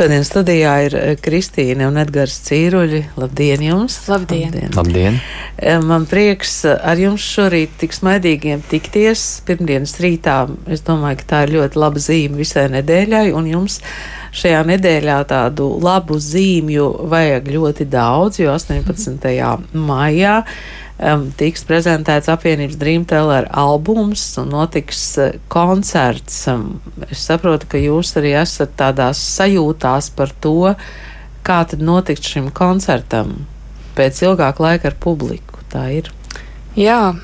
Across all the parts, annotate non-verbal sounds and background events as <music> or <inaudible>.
Šodien studijā ir eh, Kristīne un Edgars Cīruļi. Labdien jums! Labdien. Labdien! Eh, Man prieks eh, ar jums šorīt tik smaidīgiem tikties. Pirmdienas rītā es domāju, ka tā ir ļoti laba zīme visai nedēļai, un jums šajā nedēļā tādu labu zīmju vajag ļoti daudz, jo 18. maijā um, tiks prezentēts apvienības Dreamteller albums un notiks uh, koncerts. Um, es saprotu, ka jūs arī esat tādās sajūtās par to, kā tad notiks šim koncertam pēc ilgāka laika ar publiku. Tā ir. Jā,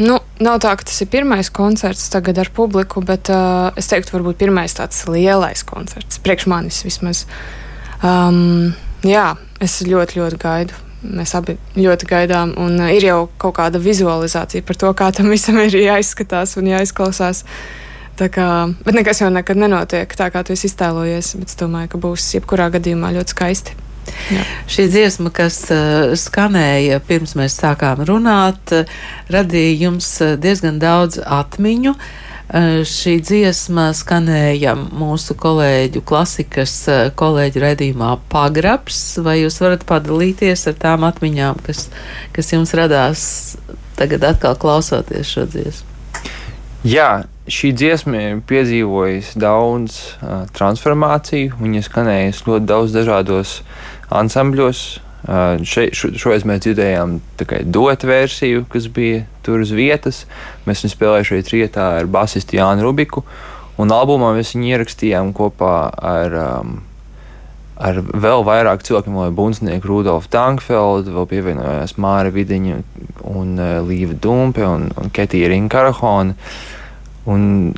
nu, nav tā, ka tas ir pirmais koncerts tagad ar publiku, bet uh, es teiktu, varbūt pirmais tāds lielais koncerts, priekš manis vismaz. Um, jā, es ļoti, ļoti gaidu. Mēs abi ļoti gaidām, un uh, ir jau kaut kāda vizualizācija par to, kā tam visam ir jāizskatās un jāizklausās. Tā kā, bet nekas jau nekad nenotiek tā, kā tu esi iztēlojies. Es domāju, ka būs jebkurā gadījumā ļoti skaisti. Jā. Šī dziesma, kas uh, skanēja pirms mēs sākām runāt, uh, radīja jums uh, diezgan daudz atmiņu. Uh, šī dziesma skanēja mūsu kolēģu klasikas uh, kolēģu redzījumā Pagrabs. Vai jūs varat padalīties ar tām atmiņām, kas, kas jums radās tagad atkal klausoties šo dziesmu? Jā, šī dziesma ir piedzīvojusi daudz uh, transformāciju. Viņa skanējusi ļoti daudz dažādos ansambļos. Uh, še, šo, šoreiz mēs dzirdējām tikai dotu versiju, kas bija tur uz vietas. Mēs viņu spēlējām šeit rietā ar basistu Jānu Rubiku. Un albumā mēs viņu ierakstījām kopā ar, um, ar vēl vairāk cilvēkiem, lai Bunsnieku Rudolfu Tankfeldu, vēl pievienojās Māra Vidiņa un uh, Līva Dumpe un, un Ketija Rinkarahona. Un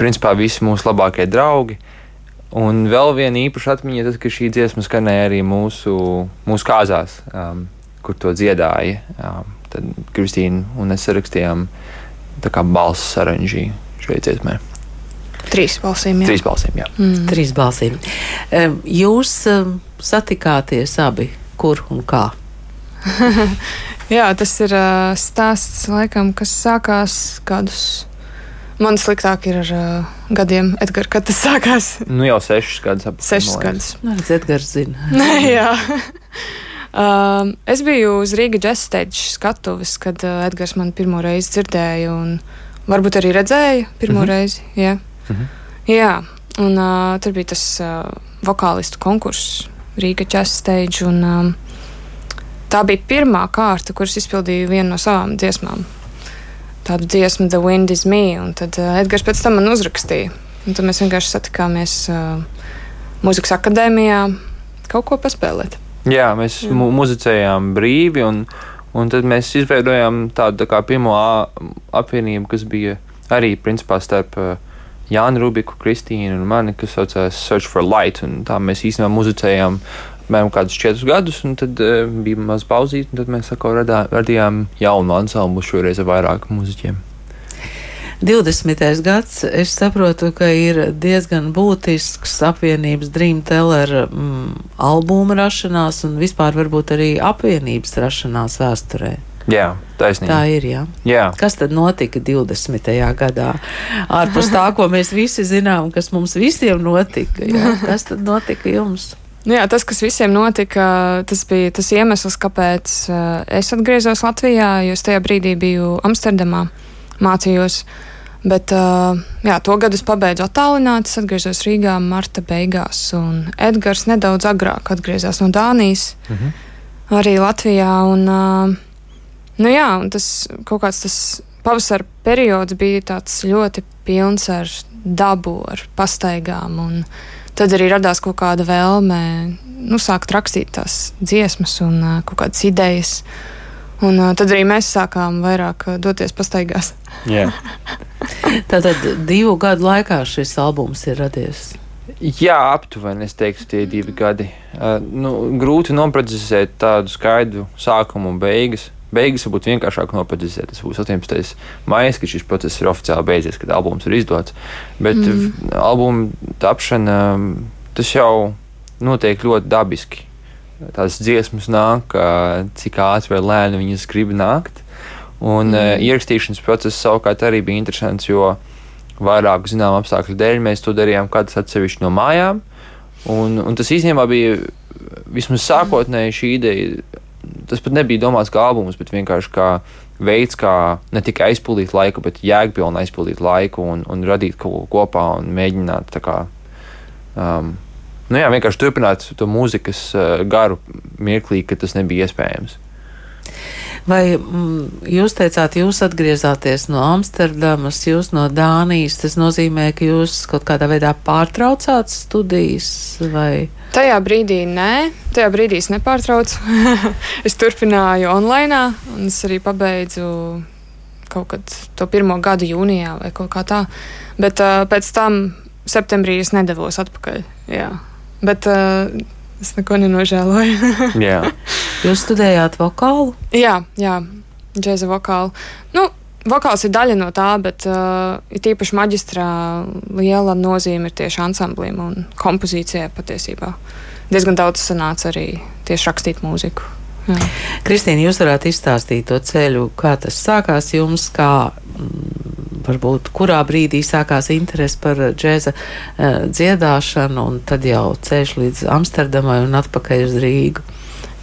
principā visi mūsu labākie draugi. Un vēl viena īpaša atmiņa, tas, ka šī dziesma skanēja arī mūsu, mūsu kāzās, um, kur to dziedāja. Um, tad Kristīna un es kā balss saranžī šai dziesmai. Trīs balsīm. Jā. Trīs balsīm, jā. Mm. Trīs balsīm. Um, Jūs um, satikāties abi, kur un kā? <laughs> jā, tas ir uh, stāsts, laikam, kas sākās kādus. Man sliktāk ir ar uh, gadiem, Edgars, kad tas sākās. Nu jau sešus gadus apmēram. Sešus gadus. Nu, redz, Edgars zina. <laughs> Jā. Um, es biju uz Rīgas jazz stage skatuves, kad uh, Edgars man pirmo reizi dzirdēja, un varbūt arī redzēja pirmo mm. -hmm. reizi. Jā, Mhm. jā. un uh, tur bija tas uh, vokālistu konkurss Rīgas jazz stage, un um, tā bija pirmā kārta, kuras izpildīju vienu no savām dziesmām. Tādu dziesmu, The Wind is Me, un tad uh, Edgars pēc tam man uzrakstīja. Un tad mēs vienkārši satikāmies uh, Mūzikas akadēmijā kaut ko paspēlēt. Jā, mēs mu muzicējām brīvi, un, un tad mēs izveidojām tādu tā pirmo apvienību, kas bija arī principā starp uh, Jānu Rubiku, Kristīnu un mani, kas saucās Search for Light. un Tā mēs īstenībā muzicējām apmēram kādus četrus gadus, un tad uh, bija maz pauzīt, un tad mēs atkal radā, radījām jaunu ansamblu šoreiz ar vairākiem muzeķiem. 20. gads, es saprotu, ka ir diezgan būtisks apvienības Dreamteller mm, albuma rašanās un vispār varbūt arī apvienības rašanās vēsturē. Jā, taisnība. Tā ir, jā. Jā. Kas tad notika 20. gadā? Ārpus tā, ko mēs visi zinām, kas mums visiem notika. Jā. <laughs> Kas tad notika jums? Nu Jā, tas, kas visiem notika, tas bija tas iemesls, kāpēc uh, es atgriezos Latvijā, jo es tajā brīdī biju Amsterdamā, mācījos. Bet uh, jā, to gadu es pabeidzu attālināti, es atgriezos Rīgā marta beigās, un Edgars nedaudz agrāk atgriezās no Dānijas, Mhm. arī Latvijā. Un, uh, nu jā, un tas kaut kāds tas pavasara periods bija tāds ļoti pilns ar dabu, ar pastaigām. Un, tad arī radās kaut kāda vēlme nu, sākt rakstīt tās dziesmas un uh, kaut kādas idejas. Un uh, tad arī mēs sākām vairāk doties pastaigās. Jā. <laughs> Tātad divu gadu laikā šis albums ir radies. Jā, aptuveni es teiktu, tie divi gadi. Uh, nu, grūti noprecizēt tādu skaidru sākumu un beigas. Beigas varbūt vienkāršāk noprecizēt. Tas būs 18. maija, kad šis process ir oficiāli beidzies, kad albums ir izdots. Bet mm. albuma tapšana tas jau notiek ļoti dabiski. Tās dziesmas nāk, cik ātri vai lēni viņas grib nākt. Un mm. ierakstīšanas process savukārt arī bija interesants, jo vairāku zināmu apstākļu dēļ mēs to darījām katrs atsevišķi no mājām. Un, un tas īstenībā bija vismaz sākotnēji šī ideja tas pat nebija domāts kā albums, bet vienkārši kā veids, kā ne tikai aizpildīt laiku, bet jēgpilni aizpildīt laiku un, un radīt kaut ko kopā un mēģināt tā kā. Um, Nu jā, vienkārši turpināt to mūzikas uh, garu mirklī, ka tas nebija iespējams. Vai mm, jūs teicāt, jūs atgriezāties no Amsterdamas, jūs no Dānijas? Tas nozīmē, ka jūs kaut kādā veidā pārtraucāt studijas? Vai? Tajā brīdī nē, tajā brīdī es nepārtraucu. <laughs> es turpināju online, un es arī pabeidzu kaut kad to pirmo gadu jūnijā vai kaut kā tā. Bet uh, pēc tam septembrī es nedavos atpakaļ. Jā. Bet uh, Es neko nenožēloju. <laughs> jā. Jūs studējāt vokālu? Jā, jā džēza vokālu. Nu, vokāls ir daļa no tā, bet uh, tīpaši maģistrā liela nozīme ir tieši ansamblim un kompozīcijai patiesībā. Diezgan daudz sanāca arī tieši rakstīt mūziku. Jā. Kristīna, jūs varētu izstāstīt to ceļu, kā tas sākās jums, kā mm, varbūt kurā brīdī sākās interese par džēza uh, dziedāšanu, un tad jau ceļš līdz Amsterdamai un atpakaļ uz Rīgu.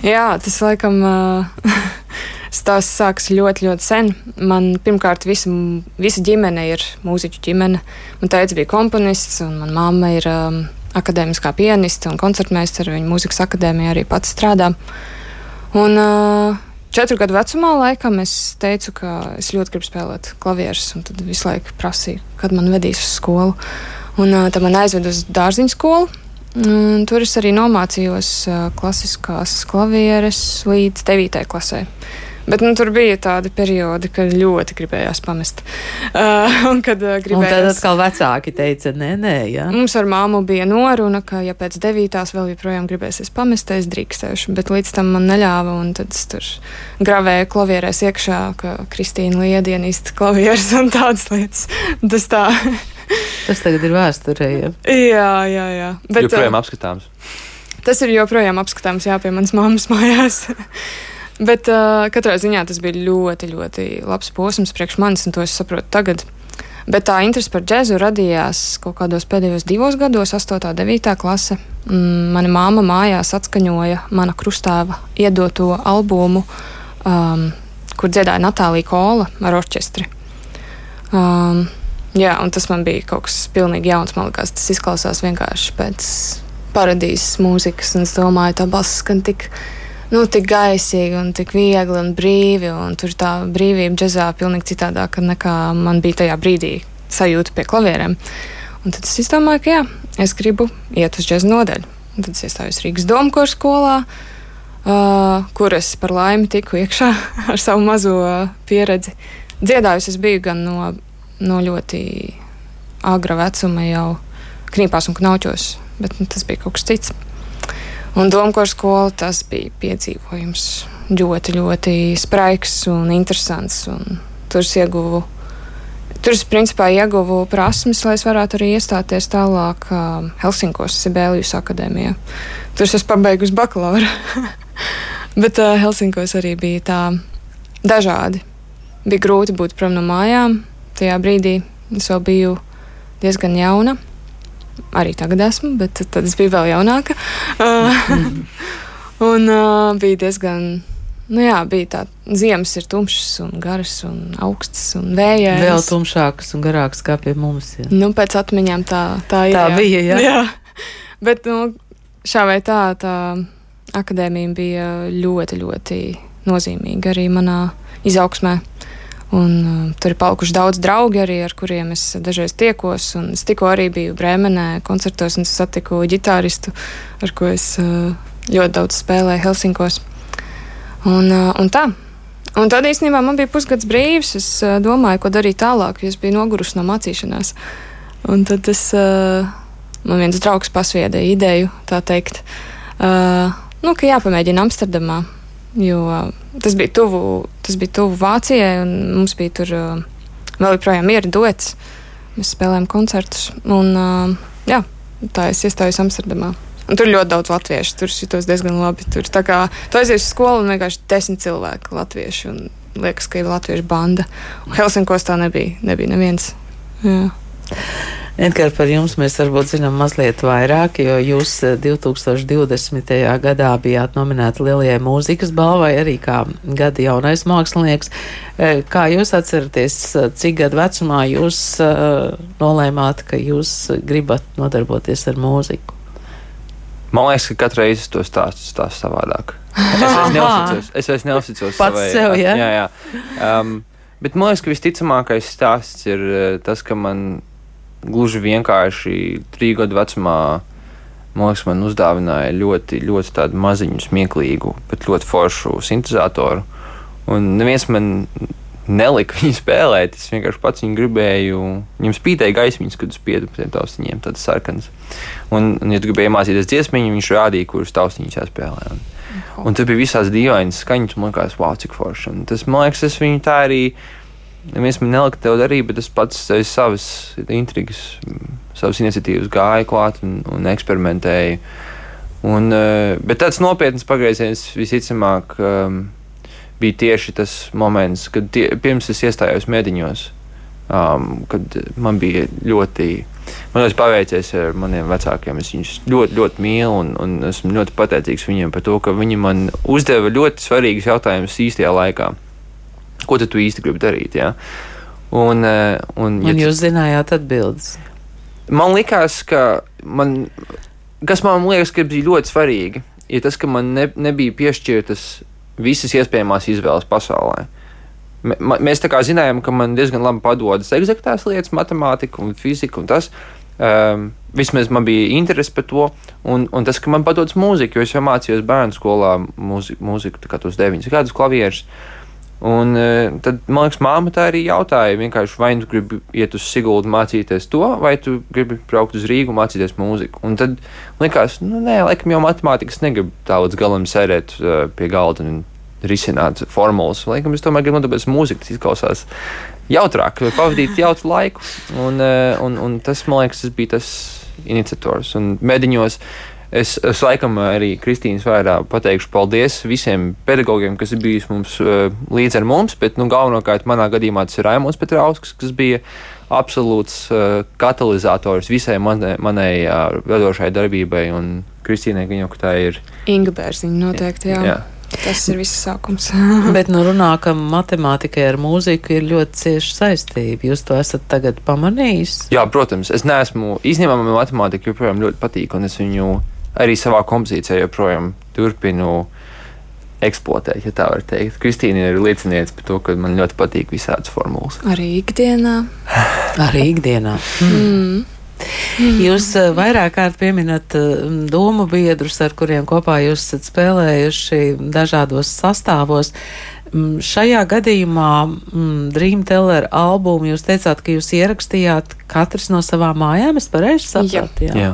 Jā, tas laikam. <laughs> Uh, Stāsts sākas ļoti, ļoti sen. Man pirmkārt, visa, visa ģimene ir mūziķu ģimene. Man teica, bija komponists, un manā mamma ir um, akadēmiskā pianiste un koncertmeistara. Viņa mūzikas akadēmijā arī pats strādā. Un, uh, četru gadu vecumā laikam es teicu, ka es ļoti gribu spēlēt klavierus, un tad visu laiku prasīju, kad man vedīs uz skolu. Un tad man aizved uz dārziņu skolu. Un tur es arī nomācījos klasiskās klavieres līdz 9. klasē. Bet nu, tur bija tādi periodi, kad ļoti gribējās pamest. Uh, un kad uh, gribējās. Un tad atkal vecāki teica, nē, nē, jā. Mums ar māmu bija noruna, ka, ja pēc devītās vēl joprojām gribēsies pamest, es drīkstēšu. Bet līdz tam man neļāva, un tad es tur gravēju klavierēs iekšā, ka Kristīna liedienīst klavieres un tādas lietas. Tas tā. <laughs> Tas tagad ir vēsturē. Ja? Jā, jā, jā. Bet, joprojām uh, apskatāms. Tas ir joprojām apskatāms, jā, pie manas mammas mājās. <laughs> Bet uh, katrā ziņā tas bija ļoti, ļoti labs posms priekš manis, un to es saprotu tagad. Bet tā interese par džēzu radījās kaut kādos pēdējos divos gados, 8. un 9. klase. Mm, mana māma mājās atskaņoja mana krustāva iedoto albumu, um, kur dziedāja Natālija Kola ar orķestri. Um, jā, un tas man bija kaut kas pilnīgi jauns. Man liekas, tas izklausās vienkārši pēc paradīzes mūzikas, un es domāju, tā balss skan tik nu, tik gaisīgi un tik viegli un brīvi. Un tur tā brīvība džēzā pilnīgi citādāka nekā man bija tajā brīdī sajūta pie klavierēm. Un tad es izdomāju, ka jā, es gribu iet uz džēza nodaļu. Un tad es iestājos Rīgas domkora skolā, uh, kur es par laimi tiku iekšā <laughs> ar savu mazo pieredzi. Dziedājusi es biju gan no, no ļoti agra vecuma jau knīpās un knauķos, bet nu, tas bija kaut kas cits. Un Domkors skola tas bija piedzīvojums ļoti, ļoti spraigs un interesants. Un tur es ieguvu, tur es principā ieguvu prasmes, lai es varētu arī iestāties tālāk uh, Helsinkos Sibēlijas akadēmijā. Tur es pabeigusi bakalaura. <laughs> Bet uh, Helsinkos arī bija tā dažādi. Bija grūti būt prom no mājām. Tajā brīdī es vēl biju diezgan jauna arī tagad esmu, bet tad es biju vēl jaunāka. Mm. <laughs> un uh, bija diezgan. Nu jā, bija tā, ziemas ir tumšas un garas un augstas un vējas. Vēl tumšākas un garākas kā pie mums. Jā. Nu, pēc atmiņām tā, tā ir. Tā jā. bija, jā. jā. <laughs> Bet nu, šā vai tā, tā akadēmija bija ļoti, ļoti nozīmīga arī manā izaugsmē. Un, uh, tur ir palikuši daudz draugi, arī, ar kuriem es dažreiz tiekos. Es tikko arī biju Brēmenē koncertos un satiku ģitāristu, ar ko es uh, ļoti daudz spēlēju Helsinkos. Un, uh, un tā. Un tad īstenībā man bija pusgads brīvs. Es uh, domāju, ko darīt tālāk, jo es biju nogurusi no mācīšanās. Un tad es, uh, man viens draugs pasvieda ideju, tā teikt, uh, nu, ka jāpamēģina Amsterdamā jo tas bija tuvu, tas bija tuvu Vācijai, un mums bija tur uh, vēl joprojām ir duets. Mēs spēlējām koncertus, un uh, jā, tā es iestājos Amsterdamā. Un tur ļoti daudz latviešu. Tur jutos diezgan labi. Tur tā kā tu aizies uz skolu un vienkārši desmit cilvēki latvieši. Un liekas, ka ir latviešu banda. Un Helsinkos tā nebija. Nebija neviens. Jā. Edgars, par jums mēs varbūt zinām mazliet vairāk, jo jūs 2020. gadā bijāt nominēti Lielajai mūzikas balvai arī kā gada jaunais mākslinieks. Kā jūs atceraties, cik gadu vecumā jūs nolēmāt, ka jūs gribat nodarboties ar mūziku? Man liekas, ka katru reizi to stāstu stāstu savādāk. Es vairs <laughs> neuzticos. Es vairs neuzticos Pats savai, sev, ja? jā, jā. Um, bet man liekas, ka visticamākais stāsts ir tas, ka man gluži vienkārši trīs gadu vecumā. Liekas, man uzdāvināja ļoti, ļoti tādu maziņu, smieklīgu, bet ļoti foršu sintēzatoru. Un neviens man nelika viņu spēlēt. Es vienkārši pats viņu gribēju. Viņam spīdēja gaismiņas, kad es piedu pie taustiņiem, tādas sarkanas. Un, un ja tu gribēji mācīties dziesmiņu, viņš rādīja, kuras taustiņas jāspēlē. Un, un tur bija visās dīvainas skaņas, man liekas, wow, cik forši. Un tas, man liekas, es viņu tā arī neviens man nelika tev darīt, bet es pats aiz savas intrigas, savas iniciatīvas gāju klāt un, un eksperimentēju. Un, eh, bet tāds nopietns pagrieziens visticamāk um, bija tieši tas moments, kad tie, pirms es iestājos mediņos, um, kad man bija ļoti. Man ļoti paveicies ar maniem vecākiem. Es viņus ļoti, ļoti mīlu un, un esmu ļoti pateicīgs viņiem par to, ka viņi man uzdeva ļoti svarīgus jautājumus īstajā laikā ko tu īsti gribi darīt. Ja? Un, eh, un, ja un jūs zinājāt atbildes? Man liekas, ka man, kas man liekas, ka bija ļoti svarīgi, ir tas, ka man ne, nebija piešķirtas visas iespējamās izvēles pasaulē. Mēs tā kā zinājām, ka man diezgan labi padodas eksaktās lietas, matemātika un fizika un tas. Um, vismaz man bija interese par to, un, un tas, ka man padodas mūzika, jo es jau mācījos bērnu skolā mūziku, mūziku tā kā tos deviņus gadus klavierus. Uh, Un e, tad, man liekas, māma tā arī jautāja, vai nu gribi iet uz Siguldu mācīties to, vai tu gribi braukt uz Rīgu mācīties mūziku. Un tad likās, nu, nē, laikam jau matemātikas negribu tā līdz galam sēdēt uh, pie galda un risināt formulas. Laikam es tomēr gribu nodarboties mūziku, tas izklausās jautrāk, pavadīt jautru laiku. Un, uh, un, un tas, man liekas, tas bija tas iniciators. Un mediņos Es, es laikam arī Kristīnas vārdā pateikšu paldies visiem pedagogiem, kas ir bijis mums uh, līdz ar mums, bet nu, galvenokārt manā gadījumā tas ir Raimons Petrausks, kas bija absolūts uh, katalizators visai manai, manai uh, radošai darbībai, un Kristīnai viņa jau tā ir. Inga Bērziņa noteikti, jā. jā. Tas ir viss sākums. <laughs> Bet nu runā, ka matemātikai ar mūziku ir ļoti cieša saistība. Jūs to esat tagad pamanījis? Jā, protams. Es neesmu, man matemātika joprojām ļoti patīk, un es viņu arī savā kompozīcijā joprojām turpinu eksploatēt, ja tā var teikt. Kristīna ir lieciniece par to, ka man ļoti patīk visādas formulas. Arī ikdienā. <laughs> arī ikdienā. Mm. Mm. Jūs uh, vairāk kārt pieminat uh, domu biedrus, ar kuriem kopā jūs esat spēlējuši dažādos sastāvos. Mm, šajā gadījumā mm, Dreamteller albumu jūs teicāt, ka jūs ierakstījāt katrs no savām mājām, es pareizi sapratu? Jā. jā.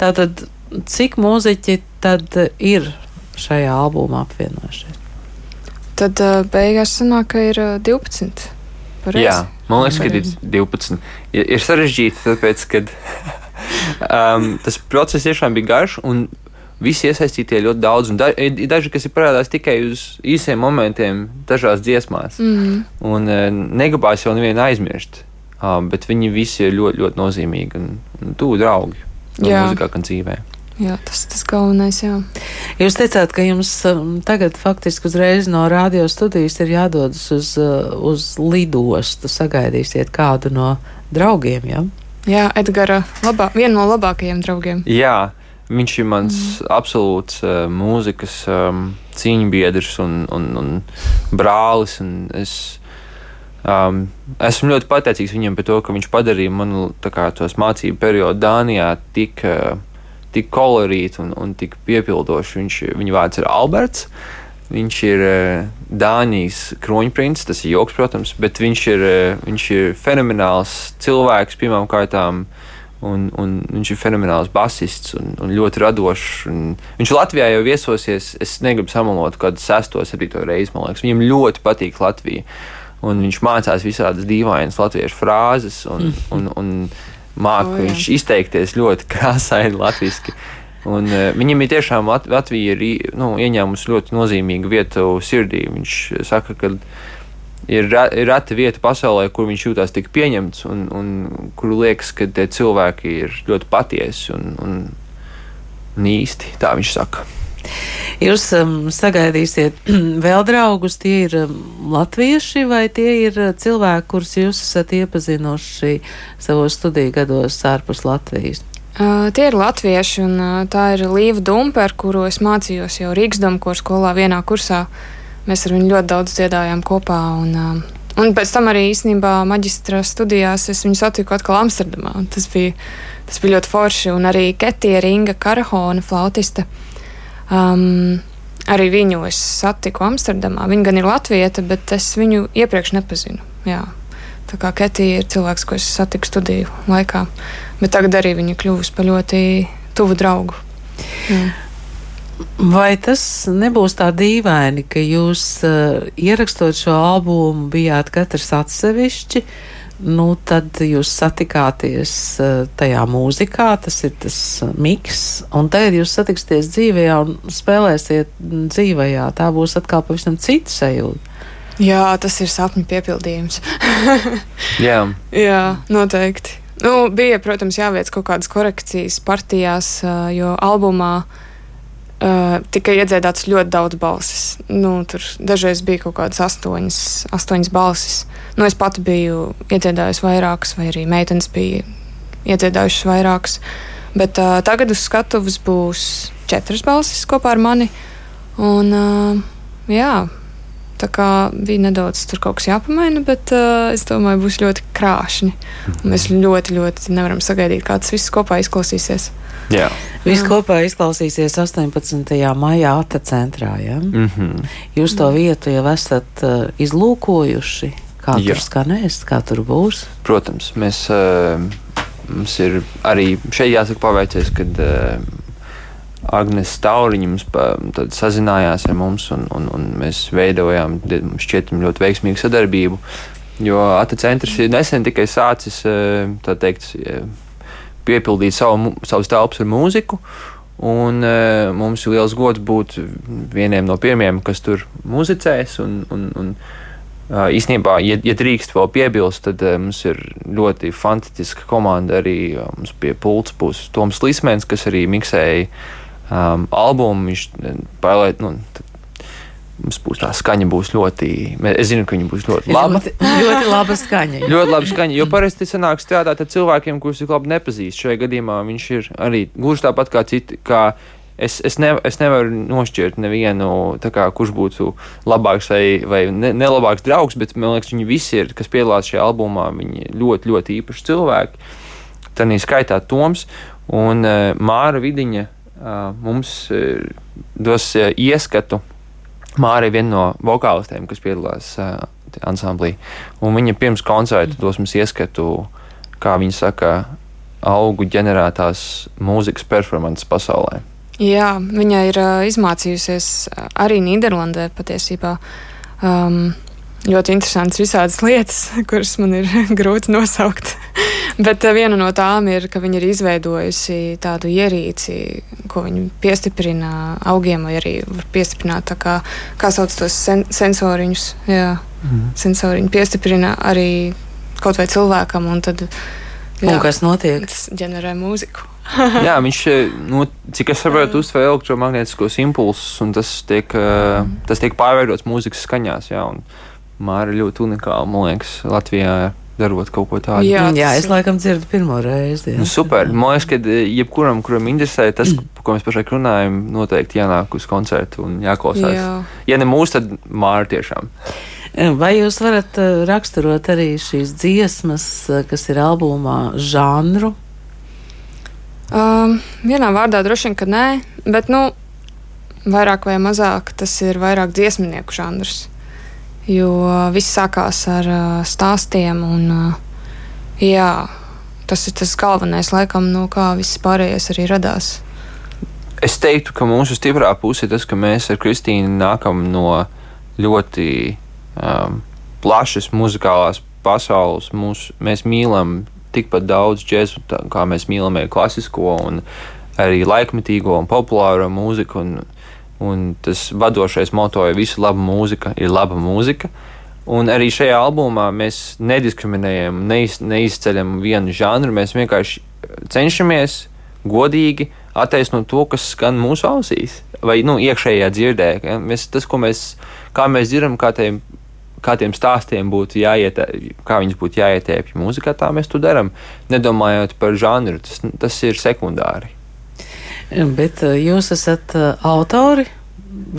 Tātad cik mūziķi tad ir šajā albumā apvienojušies? Tad uh, beigās sanāk, ka ir uh, 12. Pareizi? Jā, man liekas, ka ir 12. Ir, sarežģīti, tāpēc, ka <laughs> um, tas process tiešām bija garš. Visi iesaistītie ļoti daudz, un da, ir daži, kas ir parādās tikai uz īsiem momentiem, dažās dziesmās. Mm. Un uh, negribās jau nevienu aizmirst, uh, bet viņi visi ir ļoti, ļoti nozīmīgi un, un tuvu draugi. Gan mūzikā, gan dzīvē. Jā, tas ir tas galvenais. Jā. Jūs teicāt, ka jums um, tagad faktiski uzreiz no radio studijas ir jādodas uz, uh, uz lidostu. Sagaidīsiet kādu no draugiem. Ja? Jā, Edgara, labā, viena no labākajiem draugiem. Jā, viņš ir mans mm. absolūts uh, mūzikas um, cīņbiedrs un, un, un brālis. Un es, Um, esmu ļoti pateicīgs viņam par to, ka viņš padarīja manu kā, mācību periodu Dānijā tik uh, tik kolorīti un, un tik piepildoši. Viņš, viņa vārds ir Alberts. Viņš ir uh, Dānijas kroņprints, tas ir joks, protams, bet viņš ir, uh, viņš ir fenomenāls cilvēks. Pirmkārt, Un, un viņš ir fenomenāls basists un, un ļoti radošs. Un viņš Latvijā jau viesosies. Es negribu samalot, kad 6, 7 reizi. Viņam ļoti patīk Latvija. Un viņš mācās visādas dīvainas latviešu frāzes un, un, un māca oh, viņš izteikties ļoti <laughs> krāsaini latviešu. Un, uh, viņam ir tiešām Lat Latvija ir nu, ieņēmusi ļoti nozīmīgu vietu sirdī. Viņš saka, ka ir, ir reta vieta pasaulē, kur viņš jūtas tik pieņemts un, un kur liekas, ka tie cilvēki ir ļoti patiesi un, un, un īsti. Tā viņš saka. Jūs um, sagaidīsiet <clears throat> vēl draugus, tie ir um, latvieši vai tie ir uh, cilvēki, kurus jūs esat iepazinuši savos studiju gados ārpus Latvijas? Uh, tie ir latvieši, un uh, tā ir Līva Dumpe, ar kuru es mācījos jau Rīgas Dumkurs skolā vienā kursā. Mēs ar viņu ļoti daudz dziedājām kopā, un, uh, un pēc tam arī īstenībā maģistra studijās es viņu satiku atkal Amsterdamā. Tas bija, tas bija ļoti forši, un arī Ketija Ringa Karahona flautiste. Um, arī viņu es satiku Amsterdamā. Viņa gan ir latvieta, bet es viņu iepriekš nepazinu. Jā. Tā kā Ketija ir cilvēks, ko es satiku studiju laikā, bet tagad arī viņa kļuvusi par ļoti tuvu draugu. Mm. Vai tas nebūs tā dīvaini, ka jūs uh, ierakstot šo albumu bijāt katrs atsevišķi? Nu, tad jūs satikāties uh, tajā mūzikā, tas ir tas uh, miks, un tagad jūs satiksieties dzīvajā un spēlēsiet dzīvajā. Tā būs atkal pavisam cita sajūta. Jā, tas ir sapņu piepildījums. <laughs> Jā. Jā, noteikti. Nu, bija, protams, jāveic kaut kādas korekcijas partijās, jo albumā uh, tika iedziedāts ļoti daudz balsis. Nu, tur dažreiz bija kaut kādas astoņas, astoņas balsis. Nu, es pati biju iedziedājusi vairākas, vai arī meitenes bija iedziedājušas vairākas. Bet uh, tagad uz skatuves būs četras balsis kopā ar mani. Un, uh, jā, Tā kā bija nedaudz tur kaut kas jāpamaina, bet uh, es domāju, būs ļoti krāšņi. Un mēs ļoti, ļoti nevaram sagaidīt, kā tas viss kopā izklausīsies. Jā. Viss kopā izklausīsies 18. maijā Ata centrā. Ja? Mm -hmm. Jūs to vietu jau esat uh, izlūkojuši. Kā Jā. tur skanēs, kā tur būs? Protams, mēs, uh, mums ir arī šeit jāsaka paveicies, kad uh, Agnēs Tauriņa mums pa, sazinājās ar mums, un, un, un mēs veidojām šķietam ļoti veiksmīgu sadarbību. Jo ATA centrs ir nesen tikai sācis teikt, piepildīt savu, savus telpas ar mūziku. Un, uh, mums ir liels gods būt vieniem no pirmajiem, kas tur muzicēs. Un, un, un, īsnībā, ja, ja drīkst vēl piebilst, tad uh, mums ir ļoti fantastiska komanda. Arī mums pie pults būs Toms Lismens, kas arī miksēja um, albumu. Viņš pārliet, nu, mums būs tā skaņa būs ļoti. Es zinu, ka viņa būs ļoti laba. Ļoti, ļoti laba skaņa. <laughs> ļoti laba skaņa. Jo parasti sanāk strādāt ar cilvēkiem, kurus tik labi nepazīst. Šajā gadījumā viņš ir arī gluži tāpat kā citi. Kā es, es, ne, es nevaru nošķirt nevienu, kā, kurš būtu labāks vai, vai ne, nelabāks draugs, bet man liekas, viņi visi ir, kas piedalās šajā albumā, viņi ļoti, ļoti īpaši cilvēki. Tā skaitā Toms un uh, Māra Vidiņa mums dos ieskatu. Māra ir viena no vokālistēm, kas piedalās ansamblī. Viņa pirms koncerta dos mums ieskatu, kā viņa saka, augu ģenerētās mūzikas performances pasaulē. Jā, viņa ir uh, izmācījusies arī Nīderlandē patiesībā. Um, ļoti interesantas visādas lietas, <laughs> kuras man ir <laughs> grūti nosaukt. <laughs> Bet eh, viena no tām ir, ka viņi ir izveidojusi tādu ierīci, ko viņi piestiprina augiem, vai arī var piestiprināt, kā, kā sauc tos sen sensoriņus. Jā, mm. sensoriņi piestiprina arī kaut vai cilvēkam, un tad. Jā, un kas notiek? Tas ģenerē mūziku. jā, viņš, eh, nu, cik es saprotu, uztver elektromagnētiskos impulsus, un tas tiek, mm. tas tiek pārveidots mūzikas skaņās. Jā, un Māra ļoti unikāla, man liekas, Latvijā darot kaut ko tādu. Jā, jā es laikam dzirdu pirmo reizi. Nu, super. Man liekas, ka e, jebkuram, kuram interesē tas, par ko mēs pašlaik runājam, noteikti jānāk uz koncertu un jāklausās. Jā. Ja ne mūsu, tad māra tiešām. E, vai jūs varat e, raksturot arī šīs dziesmas, kas ir albumā, žanru? Um, vienā vārdā droši vien, ka nē, bet nu, vairāk vai mazāk tas ir vairāk dziesmnieku žanrs jo viss sākās ar stāstiem. Un, jā, tas ir tas galvenais, laikam, no kā viss pārējais arī radās. Es teiktu, ka mūsu stiprā puse ir tas, ka mēs ar Kristīnu nākam no ļoti um, plašas muzikālās pasaules. Mūs, mēs mīlam tikpat daudz džēzu, kā mēs mīlam klasisko, un arī laikmetīgo un populāro mūziku. Un, un tas vadošais moto ir visa laba mūzika, ir laba mūzika. Un arī šajā albumā mēs nediskriminējam, neiz, neizceļam vienu žanru. Mēs vienkārši cenšamies godīgi attaisnot to, kas skan mūsu ausīs vai nu, iekšējā dzirdē. Ja? Mēs, tas, ko mēs, kā mēs dzirdam, kā tiem, kā tiem stāstiem būtu jāiet, kā viņus būtu jāietēpj mūzikā, tā mēs to darām. Nedomājot par žanru, tas, tas ir sekundāri. Bet eh, jūs esat eh, autori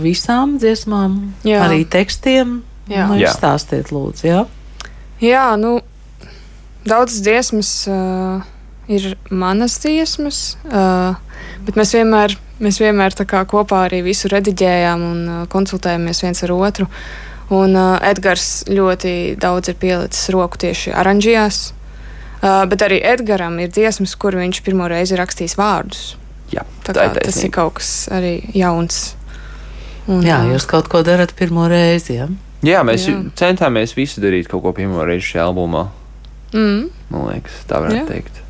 visām dziesmām, Jā. arī tekstiem. Jā. Nu, izstāstiet, lūdzu. Jā. Jā, nu, daudzas dziesmas uh, ir manas dziesmas, uh, bet mēs vienmēr, mēs vienmēr tā kā kopā arī visu rediģējām un uh, konsultējamies viens ar otru. Un uh, Edgars ļoti daudz ir pielicis roku tieši oranžijās. Uh, bet arī Edgars ir dziesmas, kur viņš pirmo reizi ir rakstījis vārdus. Jā, Tā tā ir tas ir kaut kas arī jauns. Un, jā, jūs kaut ko darat pirmo reizi. Jā. Jā, mēs Jā. Centāmies visu darīt kaut ko pirmo reizi šajā albumā. Mm, Man liekas, tā varētu Jā. Teikt.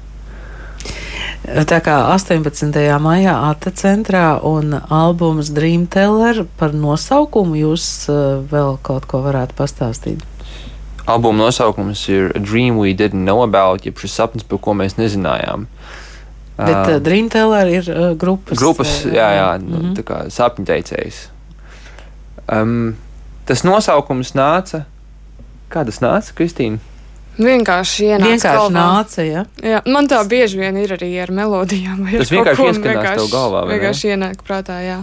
Tā kā 18. maijā Ata centrā un albums Dreamteller par nosaukumu jūs uh, vēl kaut ko varētu pastāstīt. Albuma nosaukums ir A Dream We Didn't Know About, jeb šis sapnis, par ko mēs nezinājām. Bet uh, Uh, Dreamteller ir uh, grupas. grupas, uh, jā, jā nu, mhm. tā kā sapņteicējs. Um, tas nosaukums nāca. Kā tas nāca, Kristīna? vienkārši ienāca Vienkārši galvā. nāca, jā. Jā, man tā bieži vien ir arī ar melodijām. ar Tas kaut vienkārši ieskanās tev galvā, vai ne? Vienkārši ienāk prātā, jā.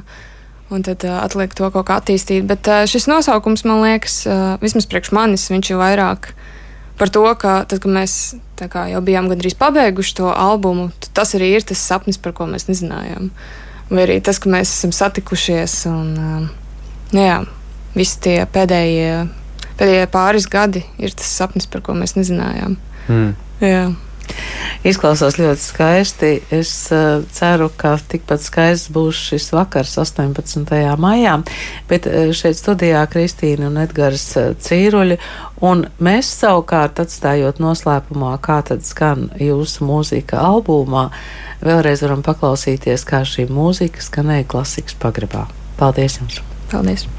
Un tad uh, atliek to kaut kā attīstīt. Bet uh, šis nosaukums, man liekas, uh, vismaz priekš manis, viņš ir vairāk par to, ka tad, kad mēs kā, jau bijām gandrīz pabeiguši to albumu, tas arī ir tas sapnis, par ko mēs nezinājām. Vai arī tas, ka mēs esam satikušies un nu jā, visi tie pēdējie, pēdējie pāris gadi ir tas sapnis, par ko mēs nezinājām. Hmm. Jā. Izklausās ļoti skaisti. Es uh, ceru, ka tikpat skaists būs šis vakars 18. maijā. Bet uh, šeit studijā Kristīna un Edgars uh, Cīruļi. Un mēs savukārt atstājot noslēpumā, kā tad skan jūsu mūzika albumā, vēlreiz varam paklausīties, kā šī mūzika skanēja klasikas pagrabā. Paldies jums! Paldies!